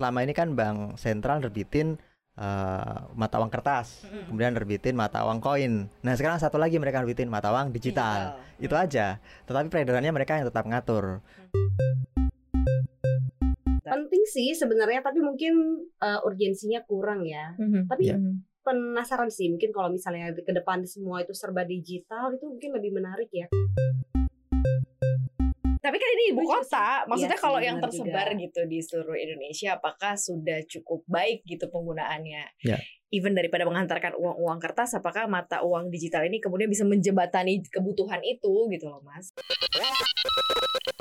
selama ini kan bank sentral nerbitin uh, mata uang kertas, Mm-mm. kemudian nerbitin mata uang koin. Nah sekarang satu lagi mereka nerbitin mata uang digital. Itu aja. Tetapi peredarannya mereka yang tetap ngatur. Penting sih sebenarnya tapi mungkin uh, urgensinya kurang ya. Mhm. Tapi Ya. penasaran sih mungkin kalau misalnya ke depan semua itu serba digital itu mungkin lebih menarik ya. Tapi kan ini ibu kota, maksudnya Iya sih, kalau yang tersebar juga. gitu di seluruh Indonesia, apakah sudah cukup baik gitu penggunaannya? Ya. Even daripada menghantarkan uang-uang kertas, apakah mata uang digital ini kemudian bisa menjembatani kebutuhan itu gitu loh, Mas?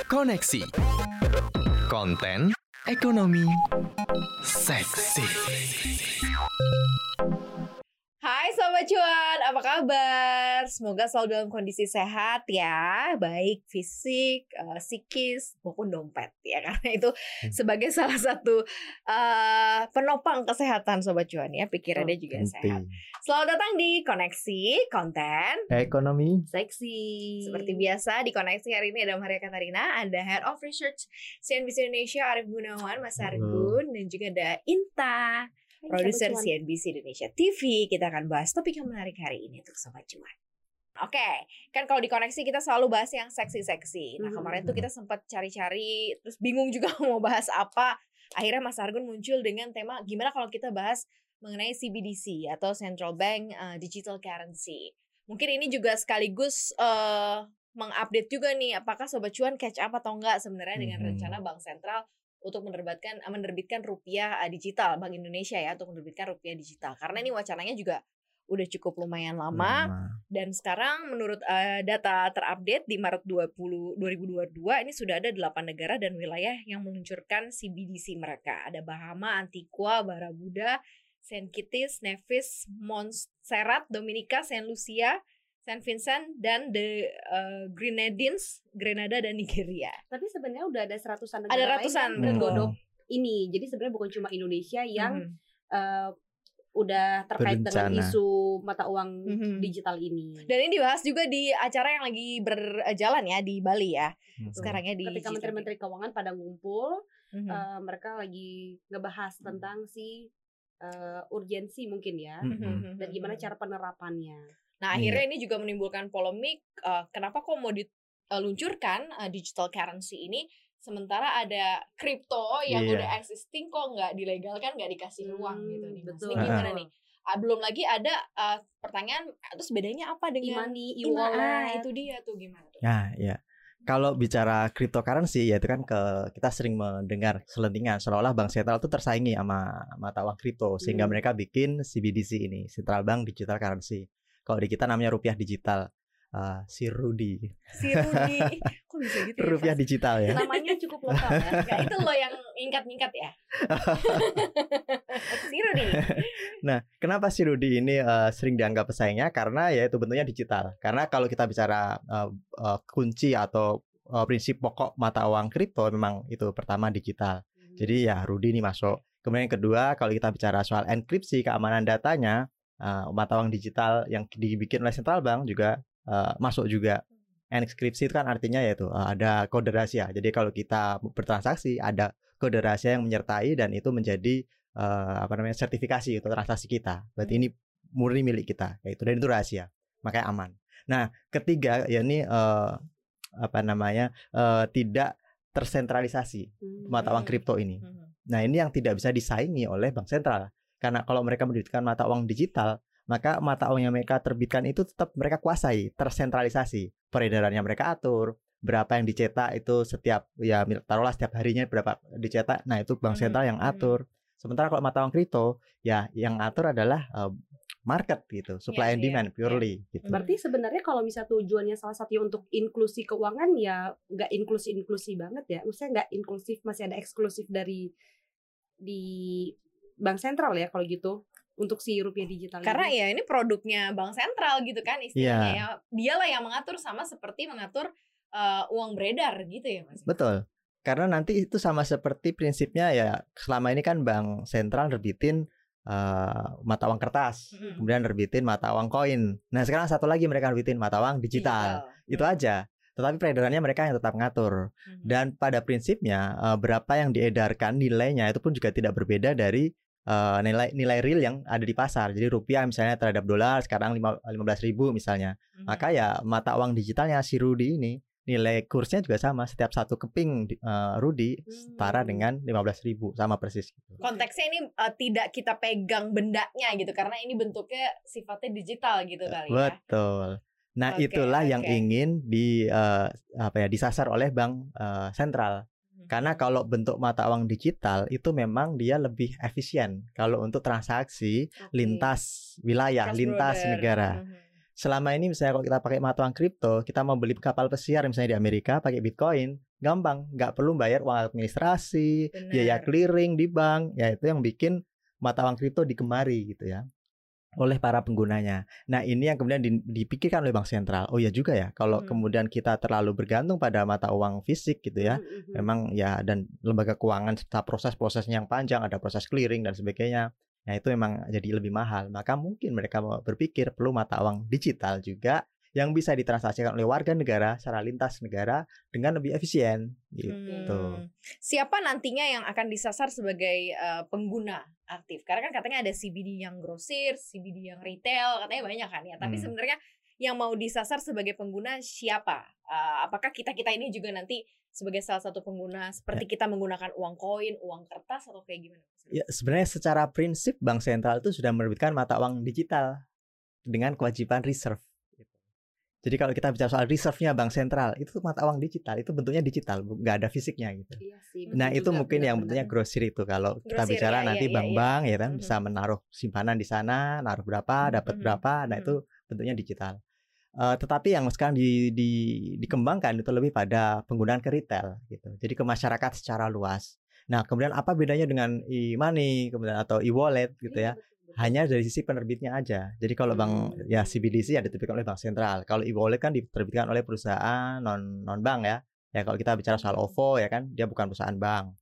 Koneksi. Konten ekonomi seksi. Sobat Cuan, apa kabar? Semoga selalu dalam kondisi sehat ya, baik fisik, eh, psikis, maupun dompet ya. Karena itu sebagai salah satu eh, penopang kesehatan Sobat Cuan ya, pikirannya juga sehat. Penting. Selamat datang di Koneksi Konten. Ekonomi. Seksi. Seperti biasa di Koneksi hari ini ada Maria Katarina, ada Head of Research CNBC Indonesia Arif Gunawan, Mas. Argun, dan juga ada Inta, produser CNBC Indonesia TV. Kita akan bahas topik yang menarik hari ini untuk Sobat Cuan. Oke, kan kalau di koneksi kita selalu bahas yang seksi-seksi. Nah Mhm. kemarin tuh kita sempat cari-cari, terus bingung juga mau bahas apa. Akhirnya Mas Argun muncul dengan tema gimana kalau kita bahas mengenai CBDC atau Central Bank uh, Digital Currency. Mungkin ini juga sekaligus uh, mengupdate juga nih apakah Sobat Cuan catch up atau enggak sebenarnya dengan Mhm. rencana Bank Sentral untuk menerbitkan menerbitkan rupiah uh, digital Bank Indonesia ya untuk menerbitkan rupiah digital karena ini wacananya juga udah cukup lumayan lama dan sekarang menurut uh, data terupdate di Maret 20 2022 ini sudah ada 8 negara dan wilayah yang meluncurkan CBDC mereka. Ada Bahama, Antigua, Barbuda, Saint Kitts, Nevis, Montserrat, Dominica, Saint Lucia, Saint Vincent dan the uh, Grenadines, Grenada dan Nigeria. Tapi sebenarnya udah ada seratusan negara Ada lain ratusan, yang betul. bergodok ini. Jadi sebenarnya bukan cuma Indonesia yang Mhm. eh, udah terkait dengan Berencana. isu mata uang Mhm. digital ini. dan ini dibahas juga di acara yang lagi berjalan ya di Bali ya. Hmm. Sekarang ya di Ketika G20. menteri-menteri keuangan pada ngumpul, Mhm. eh, mereka lagi ngebahas tentang si eh, urgensi mungkin ya, Mhm. dan gimana cara penerapannya. Nah, Iya. akhirnya ini juga menimbulkan polemik eh, kenapa kok mau diluncurkan eh, digital currency ini sementara ada kripto yang Iya. udah existing kok nggak dilegalkan, nggak dikasih ruang Hmm, gitu nih. Betul. Ini gimana nih? Ah, belum lagi ada eh, pertanyaan terus bedanya apa dengan E-money, ah, e-wallet. itu dia tuh gimana tuh? Nah, ya. Kalau bicara cryptocurrency ya itu kan ke kita sering mendengar selentingan seolah-olah bank sentral itu tersaingi sama mata uang kripto sehingga Hmm. mereka bikin CBDC ini, Central Bank Digital Currency. Kalau di kita namanya rupiah digital. Uh, si Rudi. Si Rudi, kok bisa gitu ya? Rupiah Mas? digital ya. Namanya cukup lokal ya. Nggak, itu loh yang ingkat-ingkat ya. si Rudi. Nah, kenapa si Rudi ini uh, sering dianggap pesaingnya? Karena ya itu bentuknya digital. Karena kalau kita bicara uh, uh, kunci atau uh, prinsip pokok mata uang kripto memang itu pertama digital. Jadi ya Rudi ini masuk. Kemudian yang kedua kalau kita bicara soal enkripsi keamanan datanya uh, mata uang digital yang dibikin oleh central bank juga uh, masuk juga. Enkripsi itu kan artinya yaitu uh, ada kode rahasia. Jadi kalau kita bertransaksi ada kode rahasia yang menyertai dan itu menjadi uh, apa namanya sertifikasi untuk transaksi kita. Berarti ini murni milik kita, yaitu dan itu rahasia. Makanya aman. Nah, ketiga ya ini uh, apa namanya uh, tidak tersentralisasi Hmm. mata uang Hmm. kripto ini. Mhm. Nah, ini yang tidak bisa disaingi oleh bank sentral. Karena kalau mereka menerbitkan mata uang digital, maka mata uang yang mereka terbitkan itu tetap mereka kuasai, tersentralisasi. Peredarannya mereka atur, berapa yang dicetak itu setiap ya taruhlah setiap harinya berapa dicetak. Nah, itu bank Mhm, sentral yang mhm. atur. Sementara kalau mata uang kripto, ya yang atur adalah eh, market gitu, supply Iya, and iya, demand iya. purely gitu. Berarti sebenarnya kalau misalnya tujuannya salah satunya untuk inklusi keuangan ya nggak inklusi inklusi banget ya. Maksudnya nggak inklusif masih ada eksklusif dari di bank sentral ya kalau gitu untuk si rupiah digital Karena ini. ya ini produknya bank sentral gitu kan istilahnya ya. Dialah yang mengatur sama seperti mengatur eh, uang beredar gitu ya Mas. Betul. Karena nanti itu sama seperti prinsipnya ya selama ini kan bank sentral nerbitin eh, mata uang kertas, Mm-mm. kemudian nerbitin mata uang koin. Nah, sekarang satu lagi mereka nerbitin mata uang digital. Itu aja. tetapi peredarannya mereka yang tetap ngatur. Dan pada prinsipnya eh, berapa yang diedarkan nilainya itu pun juga tidak berbeda dari eh, nilai nilai real yang ada di pasar. Jadi rupiah misalnya terhadap dolar sekarang lima- 15.000 misalnya. Mhm. Maka ya mata uang digitalnya si Rudi ini nilai kursnya juga sama setiap satu keping di- eh, Rudi setara Hmm. dengan 15.000 sama persis gitu. konteksnya ini uh, tidak kita pegang bendanya gitu karena ini bentuknya sifatnya digital gitu kali ya. Betul. Nah, Oke, itulah yang oke. ingin di eh, apa ya disasar oleh bank eh, sentral. Karena kalau bentuk mata uang digital itu memang dia lebih efisien kalau untuk transaksi Oke. lintas wilayah, Cross lintas border. negara. Selama ini misalnya kalau kita pakai mata uang kripto, kita mau beli kapal pesiar misalnya di Amerika pakai Bitcoin, gampang, nggak perlu bayar uang administrasi, Benar. biaya clearing di bank, ya itu yang bikin mata uang kripto digemari gitu ya oleh para penggunanya. Nah ini yang kemudian di- dipikirkan oleh bank sentral. Oh ya juga ya, kalau Hmm. kemudian kita terlalu bergantung pada mata uang fisik gitu ya, Mhm. memang ya dan lembaga keuangan serta proses-prosesnya yang panjang, ada proses clearing dan sebagainya. Nah itu memang jadi lebih mahal. Maka mungkin mereka mau berpikir perlu mata uang digital juga yang bisa ditransaksikan oleh warga negara secara lintas negara dengan lebih efisien gitu. Hmm. Siapa nantinya yang akan disasar sebagai uh, pengguna aktif? Karena kan katanya ada CBD yang grosir, CBD yang retail, katanya banyak kan ya. Tapi Hmm. sebenarnya yang mau disasar sebagai pengguna siapa? Uh, apakah kita kita ini juga nanti sebagai salah satu pengguna seperti kita menggunakan uang koin, uang kertas atau kayak gimana? Ya sebenarnya secara prinsip bank sentral itu sudah menerbitkan mata uang digital dengan kewajiban reserve. Jadi kalau kita bicara soal reserve-nya bank sentral itu mata uang digital, itu bentuknya digital, nggak ada fisiknya gitu. Iya sih, Nah itu juga, mungkin yang benar-benar. bentuknya grosir itu kalau kita Grosir, bicara ya, nanti ya, ya, bank-bank ya kan Mhm. bisa menaruh simpanan di sana, naruh berapa, dapat Mhm, berapa, nah itu bentuknya digital. Eh, tetapi yang sekarang di, di- dikembangkan itu lebih pada penggunaan ke retail gitu. Jadi ke masyarakat secara luas. Nah, kemudian apa bedanya dengan e-money kemudian atau e-wallet gitu Iya, ya? Hanya dari sisi penerbitnya aja. Jadi kalau bank Hmm. ya CBDC ya diterbitkan oleh bank sentral. Kalau e-wallet kan diterbitkan oleh perusahaan non non bank ya. Ya kalau kita bicara soal OVO ya kan dia bukan perusahaan bank.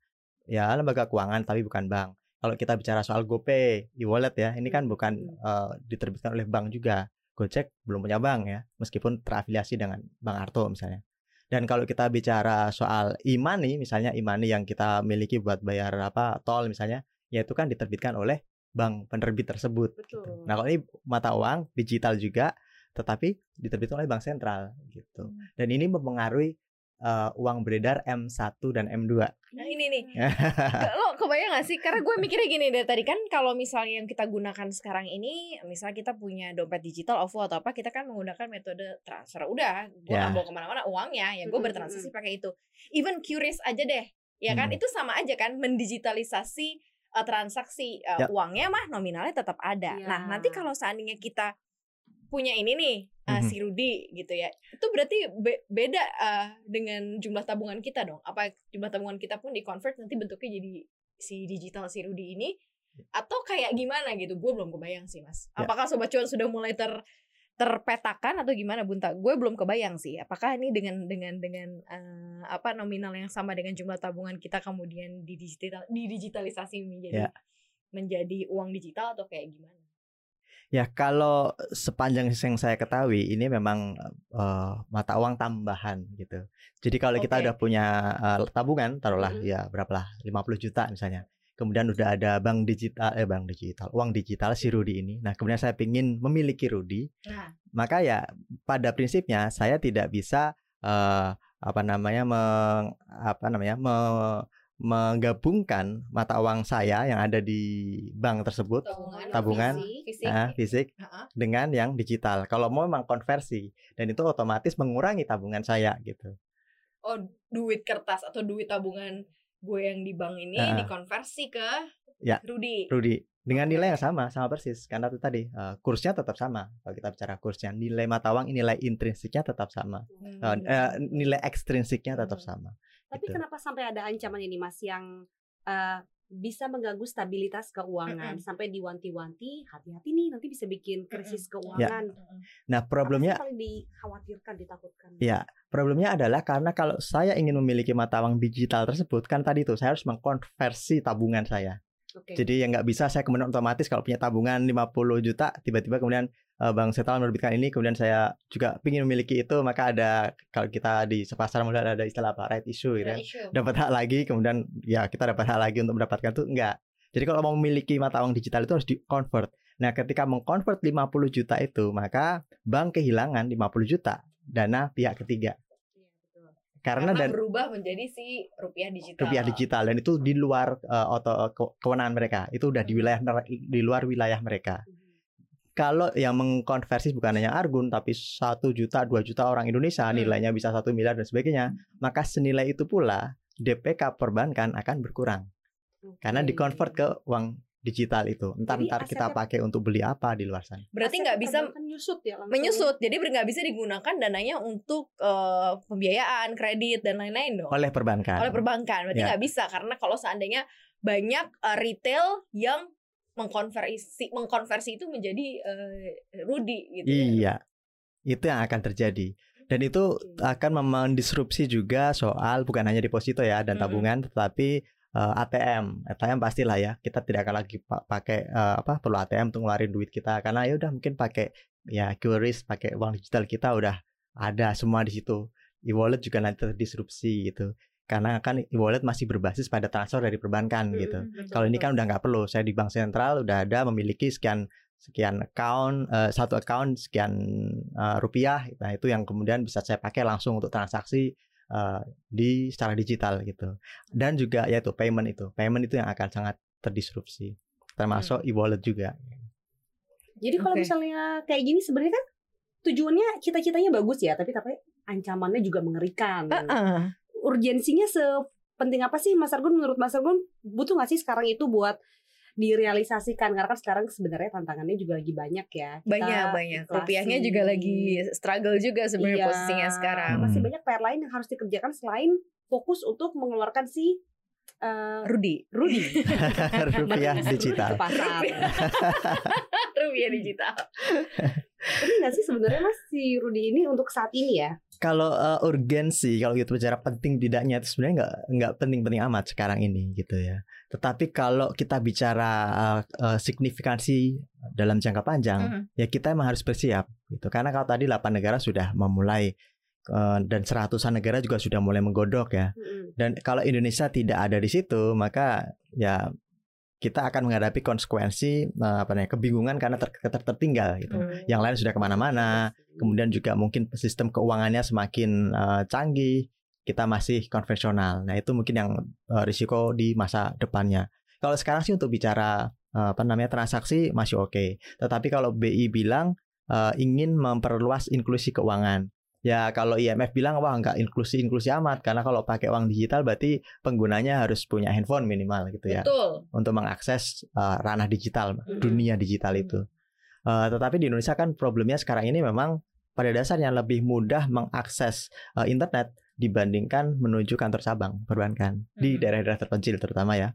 Ya lembaga keuangan tapi bukan bank. Kalau kita bicara soal GoPay, e-wallet ya, ini kan bukan eh, diterbitkan oleh bank juga. Gojek belum punya bank ya, meskipun terafiliasi dengan Bank Arto misalnya. Dan kalau kita bicara soal e-money, misalnya e-money yang kita miliki buat bayar apa tol misalnya, ya itu kan diterbitkan oleh bank penerbit tersebut. gitu. Betul. Nah kalau ini mata uang digital juga, tetapi diterbitkan oleh bank sentral gitu. Hmm. Dan ini mempengaruhi eh, uang beredar M1 dan M2. Nah ini nih, lo kebayang gak sih? Karena gue mikirnya gini deh tadi kan kalau misalnya yang kita gunakan sekarang ini, misalnya kita punya dompet digital, OVO atau apa, kita kan menggunakan metode transfer. Udah, gue nggak bawa ke mana-mana uangnya, ya gue Mm-mm, bertransaksi pakai itu. Even curious aja deh, ya kan? Hmm. Itu sama aja kan, mendigitalisasi uh, transaksi uh, Ya. uangnya mah nominalnya tetap ada. Ya. Nah nanti kalau seandainya kita punya ini nih, uh, Mhm. si Rudi gitu ya, itu berarti be- beda uh, dengan jumlah tabungan kita dong. Apa jumlah tabungan kita pun di convert nanti bentuknya jadi si digital si Rudi ini atau kayak gimana gitu? Gue belum kebayang sih mas. Ya. Apakah sobat cuan sudah mulai ter terpetakan atau gimana Bunta? Gue belum kebayang sih. Apakah ini dengan dengan dengan eh, apa nominal yang sama dengan jumlah tabungan kita kemudian didigital didigitalisasi menjadi Ya. menjadi uang digital atau kayak gimana? Ya kalau sepanjang yang saya ketahui ini memang eh, mata uang tambahan gitu. Jadi kalau kita Oke. udah punya eh, tabungan, taruhlah Mhm. ya berapalah 50 juta misalnya. Kemudian udah ada bank digital, eh bank digital, uang digital si Rudi ini. Nah kemudian saya ingin memiliki Rudi, Nah, maka ya pada prinsipnya saya tidak bisa eh, apa namanya meng, apa namanya me- menggabungkan mata uang saya yang ada di bank tersebut tabungan, Tabungan. fisik, fisik. ah, fisik Ha-ha. dengan yang digital. Kalau mau memang konversi dan itu otomatis mengurangi tabungan saya gitu. Oh, duit kertas atau duit tabungan gue yang di bank ini Ah. dikonversi ke Ya. Rudi. Rudi dengan nilai yang sama sama persis karena itu tadi eh, kursnya tetap sama. Kalau kita bicara kursnya nilai mata uang nilai intrinsiknya tetap sama. Eh, Hmm. eh, nilai ekstrinsiknya tetap Hmm. sama. Tapi gitu. kenapa sampai ada ancaman ini Mas yang eh, bisa mengganggu stabilitas keuangan Mm-mm. sampai diwanti-wanti hati-hati nih nanti bisa bikin krisis Ya. keuangan. Nah Apa problemnya paling dikhawatirkan, ditakutkan? Ya, problemnya adalah karena kalau saya ingin memiliki mata uang digital tersebut kan tadi tuh saya harus mengkonversi tabungan saya. Oke. Jadi yang nggak bisa saya kemudian otomatis kalau punya tabungan 50 juta tiba-tiba kemudian uh, Bank Sentral menerbitkan ini kemudian saya juga ingin memiliki itu maka ada kalau kita di pasar modal ada istilah apa right issue gitu kan. Isu. Dapat hak lagi kemudian ya kita dapat hak lagi untuk mendapatkan itu enggak. Jadi kalau mau memiliki mata uang digital itu harus di convert. Nah, ketika mengconvert 50 juta itu maka bank kehilangan 50 juta dana pihak ketiga. Karena, Karena dan berubah menjadi si rupiah digital. rupiah digital dan itu di luar uh, oto ke- kewenangan mereka. Itu udah di Hmm. wilayah di luar wilayah mereka. Kalau yang mengkonversi bukan hanya Argun tapi satu juta, dua juta orang Indonesia Hmm. nilainya bisa satu miliar dan sebagainya, maka senilai itu pula DPK perbankan akan berkurang Oke. karena dikonvert ke uang digital itu. Entar entar kita pakai untuk beli apa di luar sana. Berarti nggak bisa menyusut ya langsung. menyusut. Jadi nggak bisa digunakan dananya untuk eh, pembiayaan, kredit dan lain-lain dong. Oleh perbankan. Oleh perbankan. Berarti Ya. nggak bisa karena kalau seandainya banyak eh, retail yang mengkonversi mengkonversi itu menjadi eh, rudi gitu. ya. Iya. Itu yang akan terjadi. Dan itu Oke. akan memendisrupsi juga soal bukan hanya deposito ya dan Mm-mm. tabungan tetapi eh, ATM. ATM pastilah ya. Kita tidak akan lagi pa- pakai eh, apa perlu ATM untuk ngeluarin duit kita karena ya udah mungkin pakai ya QRIS, pakai uang digital kita udah ada semua di situ. E-wallet juga nanti terdisrupsi gitu. Karena kan e-wallet masih berbasis pada transfer dari perbankan Mm-mm, gitu. betul, Kalau ini kan udah nggak perlu. Saya di bank sentral udah ada memiliki sekian sekian account eh, satu account sekian eh, rupiah. Nah itu yang kemudian bisa saya pakai langsung untuk transaksi eh, di secara digital gitu. Dan juga yaitu payment itu, payment itu yang akan sangat terdisrupsi. Termasuk e-wallet juga. Jadi kalau Oke. misalnya kayak gini sebenarnya kan tujuannya cita-citanya bagus ya, tapi tapi ancamannya juga mengerikan. Heeh. Urgensinya sepenting apa sih Mas Argun menurut Mas Argun butuh nggak sih sekarang itu buat direalisasikan karena kan sekarang sebenarnya tantangannya juga lagi banyak ya. Kita banyak banyak inflasi. rupiahnya juga lagi struggle juga sebenarnya Iya, posisinya sekarang Masih Hmm. banyak PR lain yang harus dikerjakan selain fokus untuk mengeluarkan si eh, Rudi Rudi rupiah digital. ke pasar. rupiah digital Tapi nggak sih sebenarnya Mas si Rudi ini untuk saat ini ya? Kalau eh, urgensi, kalau gitu bicara penting tidaknya itu sebenarnya nggak nggak penting-penting amat sekarang ini gitu ya. Tetapi kalau kita bicara eh, eh, signifikansi dalam jangka panjang, Mhm. ya kita emang harus bersiap gitu. Karena kalau tadi 8 negara sudah memulai eh, dan seratusan negara juga sudah mulai menggodok ya. Mm-mm. Dan kalau Indonesia tidak ada di situ, maka ya kita akan menghadapi konsekuensi eh, apa namanya kebingungan karena ter, ter- tertinggal gitu. Hmm. Yang lain sudah ke mana-mana, kemudian juga mungkin sistem keuangannya semakin eh, canggih kita masih konvensional. Nah itu mungkin yang eh, risiko di masa depannya. Kalau sekarang sih untuk bicara eh, apa namanya transaksi masih oke. Tetapi kalau BI bilang eh, ingin memperluas inklusi keuangan ya kalau IMF bilang wah nggak inklusi inklusi amat karena kalau pakai uang digital berarti penggunanya harus punya handphone minimal gitu ya betul untuk mengakses uh, ranah digital, Mm-mm. dunia digital itu. Uh, tetapi di Indonesia kan problemnya sekarang ini memang pada dasarnya lebih mudah mengakses uh, internet dibandingkan menuju kantor cabang perbankan di Mm. daerah-daerah terpencil terutama ya.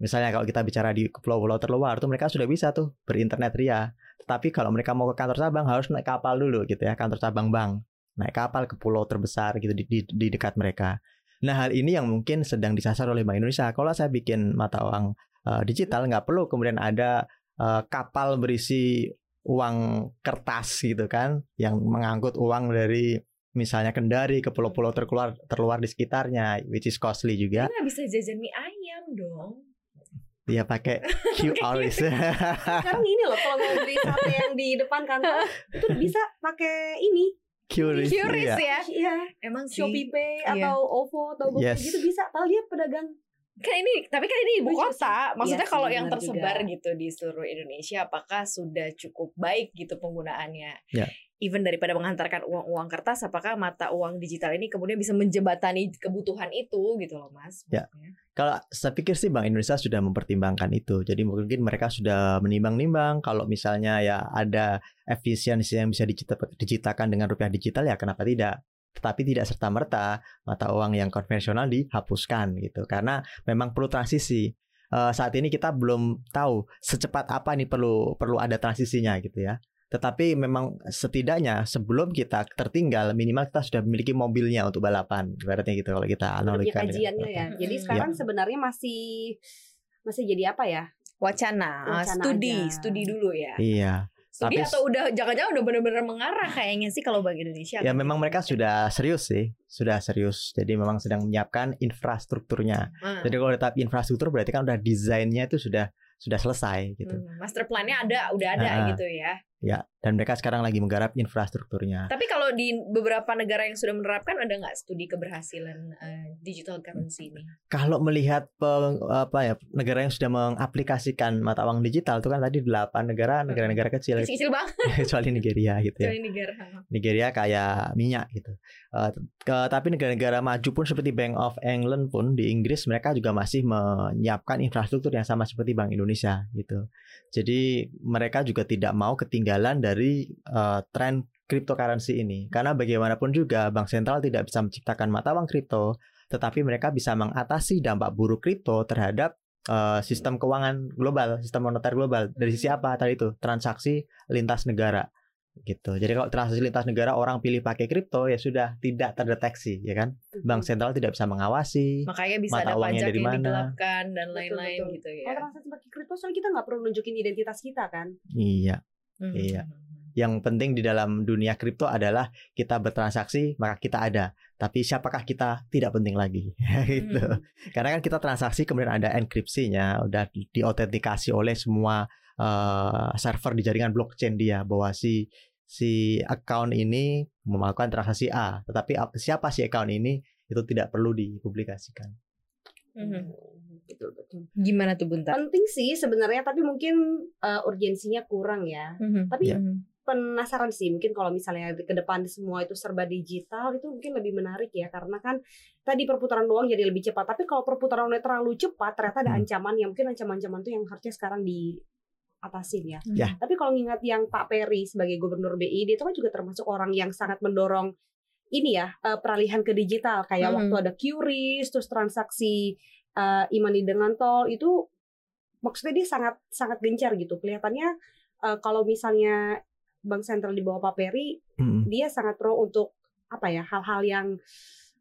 Misalnya kalau kita bicara di pulau-pulau terluar tuh mereka sudah bisa tuh berinternet ria. Tetapi kalau mereka mau ke kantor cabang harus naik kapal dulu gitu ya, kantor cabang bank. Naik kapal ke pulau terbesar gitu di, di, di dekat mereka. Nah hal ini yang mungkin sedang disasar oleh Bank Indonesia. Kalau saya bikin mata uang uh, digital nggak perlu kemudian ada uh, kapal berisi uang kertas gitu kan yang mengangkut uang dari misalnya Kendari ke pulau-pulau terkeluar terluar di sekitarnya which is costly juga nggak bisa jajan mie ayam dong dia pakai QR Sekarang ini loh kalau mau beli sate yang di depan kantor itu bisa pakai ini. QR curious iya. ya Iya, emang sih Shopee Pay Iya. atau OVO atau GoPay Yes. gitu bisa. Padahal dia pedagang. kan ini tapi kan ini ibu kota maksudnya Iya kalau yang tersebar juga. gitu di seluruh Indonesia apakah sudah cukup baik gitu penggunaannya Ya. Even daripada mengantarkan uang-uang kertas apakah mata uang digital ini kemudian bisa menjembatani kebutuhan itu gitu loh mas Ya. Kalau saya pikir sih Bank Indonesia sudah mempertimbangkan itu. Jadi mungkin mereka sudah menimbang-nimbang kalau misalnya ya ada efisiensi yang bisa dicipta- diciptakan dengan rupiah digital ya kenapa tidak? Tetapi tidak serta-merta mata uang yang konvensional dihapuskan gitu. Karena memang perlu transisi. Eh, saat ini kita belum tahu secepat apa nih perlu perlu ada transisinya gitu ya. Tetapi memang setidaknya sebelum kita tertinggal minimal kita sudah memiliki mobilnya untuk balapan. Ibaratnya gitu kalau kita analogikan. kajiannya ya. Jadi Mm-mm. sekarang Iya. sebenarnya masih masih jadi apa ya? Wacana, ah, Wacana studi, aja. studi dulu ya. Iya. Studi Tapi- atau udah jangan-jangan udah benar-benar mengarah kayaknya sih kalau Bank Indonesia. Ya memang mereka sudah serius sih, sudah serius. Jadi memang sedang menyiapkan infrastrukturnya. Ah. Jadi kalau tetap infrastruktur berarti kan udah desainnya itu sudah sudah selesai gitu. Hmm, master plan-nya ada, udah ada Ah. gitu ya. Ya, dan mereka sekarang lagi menggarap infrastrukturnya. Tapi kalau di beberapa negara yang sudah menerapkan ada nggak studi keberhasilan eh, digital currency ini? Kalau melihat peng- apa ya negara yang sudah mengaplikasikan mata uang digital itu kan tadi delapan negara negara-negara kecil Kecil-kecil banget kecuali Nigeria gitu ya. dari negara. Nigeria kayak minyak gitu. Eh, ke- tapi negara-negara maju pun seperti Bank of England pun di Inggris mereka juga masih menyiapkan infrastruktur yang sama seperti Bank Indonesia gitu. Jadi mereka juga tidak mau ketinggalan dari eh, tren cryptocurrency ini karena bagaimanapun juga bank sentral tidak bisa menciptakan mata uang kripto, tetapi mereka bisa mengatasi dampak buruk kripto terhadap eh, sistem keuangan global, sistem moneter global. Dari sisi apa tadi itu? Transaksi lintas negara gitu. Jadi kalau transaksi lintas negara orang pilih pakai kripto ya sudah tidak terdeteksi ya kan. Bank sentral tidak bisa mengawasi. Makanya bisa Mata ada uangnya pajak dari yang mana? digelapkan dan lain-lain gitu ya. Kalau transaksi pakai kripto soalnya kita nggak perlu nunjukin identitas kita kan. Iya. Hmm. Iya. Yang penting di dalam dunia kripto adalah kita bertransaksi maka kita ada. Tapi siapakah kita tidak penting lagi gitu. Hmm. Karena kan kita transaksi kemudian ada enkripsinya, udah di- diautentikasi oleh semua eh, server di jaringan blockchain dia bahwa si si account ini melakukan transaksi A, tetapi ap- siapa si account ini itu tidak perlu dipublikasikan. Mhm. Betul betul. Gimana tuh Bunta? Penting sih sebenarnya tapi mungkin eh, urgensinya kurang ya. Mhm. Tapi. Mhm. penasaran sih mungkin kalau misalnya ke depan semua itu serba digital itu mungkin lebih menarik ya karena kan tadi perputaran uang jadi lebih cepat tapi kalau perputaran uangnya terlalu cepat ternyata ada Hmm. ancaman yang mungkin ancaman-ancaman itu yang harusnya sekarang diatasin ya. Ya. Tapi kalau ngingat yang Pak Peri sebagai gubernur BI dia itu kan juga termasuk orang yang sangat mendorong ini ya eh, peralihan ke digital kayak Hmm. waktu ada QRIS terus transaksi eh, e-money dengan tol itu maksudnya dia sangat sangat gencar gitu kelihatannya eh, kalau misalnya bank sentral di bawah Pak Peri Mm. dia sangat pro untuk apa ya hal-hal yang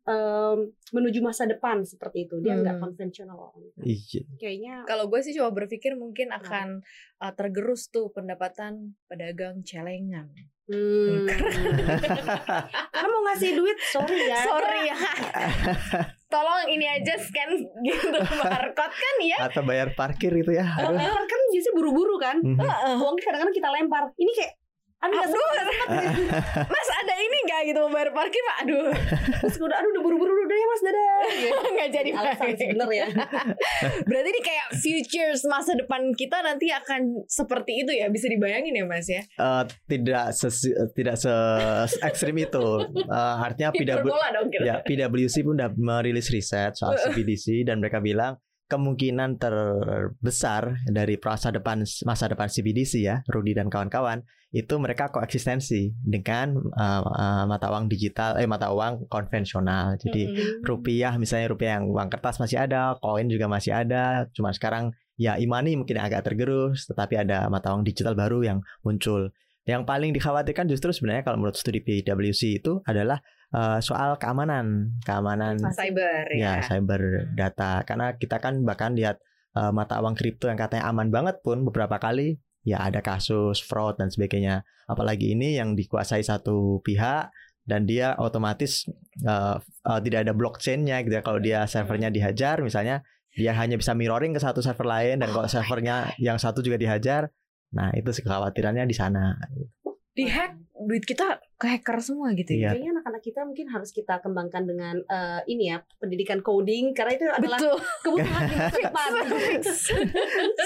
em, menuju masa depan seperti itu dia nggak Hmm. konvensional Iya. kayaknya Kalau gue sih coba berpikir mungkin akan uh, tergerus tuh pendapatan pedagang celengan. hmm, karena mau ngasih duit sorry ya Sorry ya. Tolong ini aja scan gitu barcode kan ya. Atau bayar parkir itu ya. Aduh. lempar kan biasanya buru-buru kan Mhm. uangnya kadang-kadang kita lempar ini kayak aduh nggak Aduh, Mas ada ini nggak gitu mau bayar parkir Pak? Aduh, terus udah aduh udah buru-buru udah ya mas dadah nggak jadi alasan bayar. sih bener ya Berarti ini kayak futures masa depan kita nanti akan seperti itu ya bisa dibayangin ya Mas ya. Eh, tidak sesi- tidak se ekstrim itu. Eh, artinya PW, ya, PwC pun udah merilis riset soal CBDC dan mereka bilang kemungkinan terbesar dari masa depan masa depan CBDC ya, Rudy dan kawan-kawan itu mereka koeksistensi dengan eh, eh, mata uang digital eh mata uang konvensional. Jadi Mm-mm. rupiah misalnya rupiah yang uang kertas masih ada, koin juga masih ada, cuma sekarang ya imani mungkin agak tergerus, tetapi ada mata uang digital baru yang muncul. Yang paling dikhawatirkan justru sebenarnya kalau menurut studi PwC itu adalah eh, soal keamanan, keamanan cyber ya. ya cyber data karena kita kan bahkan lihat eh, mata uang kripto yang katanya aman banget pun beberapa kali ya ada kasus fraud dan sebagainya. Apalagi ini yang dikuasai satu pihak dan dia otomatis eh, eh, tidak ada blockchainnya gitu ya. Kalau dia servernya dihajar misalnya dia hanya bisa mirroring ke satu server lain dan kalau servernya yang satu juga dihajar nah itu kekhawatirannya di sana. Di hack duit kita ke hacker semua gitu ya. Iya. kayaknya anak-anak kita mungkin harus kita kembangkan dengan eh, ini ya pendidikan coding karena itu adalah Betul. kebutuhan di masa depan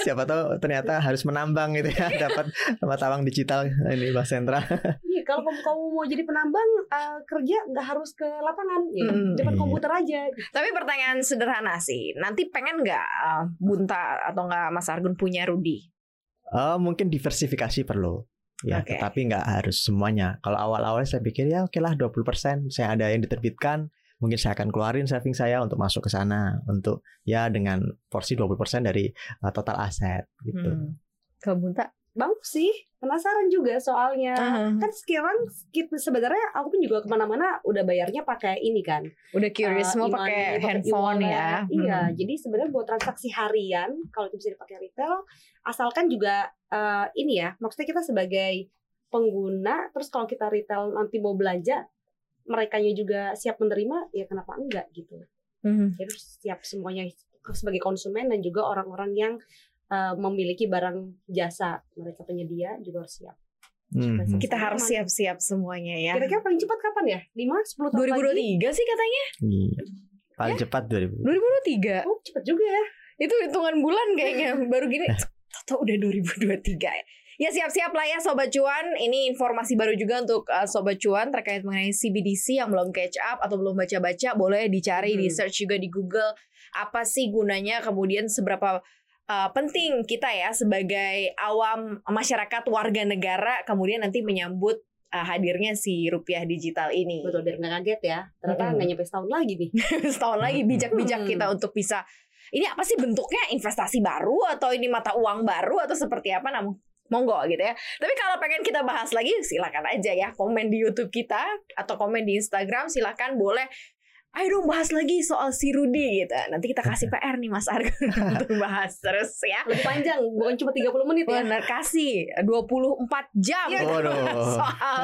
siapa tahu ternyata harus menambang gitu ya dapat mata uang digital ini bank sentral Iya, kalau kamu, kamu mau jadi penambang eh, kerja nggak harus ke lapangan, ya, Hmm, depan iya. komputer aja. Tapi pertanyaan sederhana sih. Nanti pengen nggak uh, Bunta atau nggak Mas Argun punya Rudi? Oh, mungkin diversifikasi perlu. Ya, Oke. tetapi nggak harus semuanya. Kalau awal-awal saya pikir ya oke lah 20% saya ada yang diterbitkan, mungkin saya akan keluarin saving saya untuk masuk ke sana untuk ya dengan porsi 20% dari uh, total aset gitu. Hmm. Kalau Bunta Bang sih penasaran juga soalnya Uh-huh. kan sekarang kita sebenarnya aku pun juga ke mana-mana udah bayarnya pakai ini kan Udah curious Eh, mau pakai handphone ya. Iya, Hmm. jadi sebenarnya buat transaksi harian kalau itu bisa dipakai retail, asalkan juga eh, ini ya, maksudnya kita sebagai pengguna, terus kalau kita retail nanti mau belanja, mereka juga siap menerima, ya kenapa enggak gitu? Hmm. Jadi harus siap semuanya sebagai konsumen dan juga orang-orang yang eh, memiliki barang jasa mereka penyedia juga harus siap. Mhm. Kita harus siap-siap semuanya ya. Kira-kira paling cepat kapan ya? 5 10 tahun lagi? 2023 sih katanya. Iya. Paling Ya. cepat 2000. 2023. Oh, cepet juga ya. Itu hitungan bulan kayaknya baru gini. Tahu udah 2023 ya. Ya siap-siap lah ya Sobat Cuan Ini informasi baru juga untuk uh, Sobat Cuan Terkait mengenai CBDC yang belum catch up Atau belum baca-baca Boleh dicari di Hmm. search juga di Google Apa sih gunanya Kemudian seberapa uh, penting kita ya Sebagai awam masyarakat warga negara Kemudian nanti menyambut uh, hadirnya si rupiah digital ini Betul, biar nggak kaget ya. Ternyata nggak nyampe setahun lagi nih. setahun lagi bijak-bijak Hmm. kita untuk bisa ini apa sih bentuknya investasi baru atau ini mata uang baru atau seperti apa namun monggo gitu ya. Tapi kalau pengen kita bahas lagi silakan aja ya komen di YouTube kita atau komen di Instagram silakan boleh Ayo dong bahas lagi soal si Rudi gitu. Nanti kita kasih PR nih Mas Argun untuk bahas terus ya. Lebih panjang, bukan cuma 30 menit ya. Bener kasih 24 jam Iya, Waduh. soal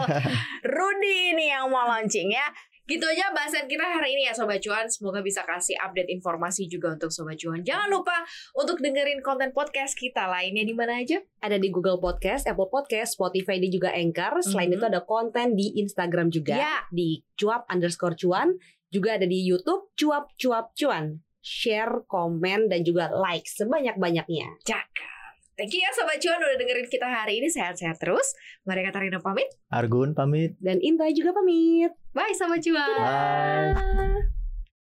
Rudy ini yang mau launching ya. Gitu aja bahasan kita hari ini ya Sobat Cuan. Semoga bisa kasih update informasi juga untuk Sobat Cuan. Jangan lupa untuk dengerin konten podcast kita lainnya di mana aja. Ada di Google Podcast, Apple Podcast, Spotify, dan juga Anchor. Selain Mhm. itu ada konten di Instagram juga. Ya. Di cuap underscore cuan. Juga ada di Youtube, cuap cuap cuan. Share, komen, dan juga like sebanyak-banyaknya. Cakep. Thank you ya Sobat Cuan udah dengerin kita hari ini. Sehat-sehat terus. Mari Katarina pamit. Argun pamit. Dan Inta juga pamit. Bye Sobat Cuan. Bye.